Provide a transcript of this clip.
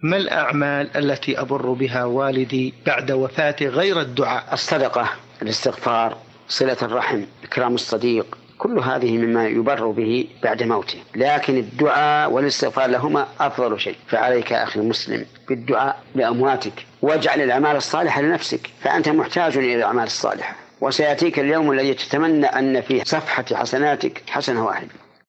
ما الأعمال التي أبر بها والدي بعد وفاته غير الدعاء؟ الصدقة الاستغفار صلة الرحم إكرام الصديق كل هذه مما يبر به بعد موته. لكن الدعاء والاستغفار لهما أفضل شيء. فعليك أخي المسلم بالدعاء لأمواتك واجعل الأعمال الصالحة لنفسك. فأنت محتاج إلى الأعمال الصالحة. وسيأتيك اليوم الذي تتمنى أن فيه صفحة حسناتك حسنة واحدة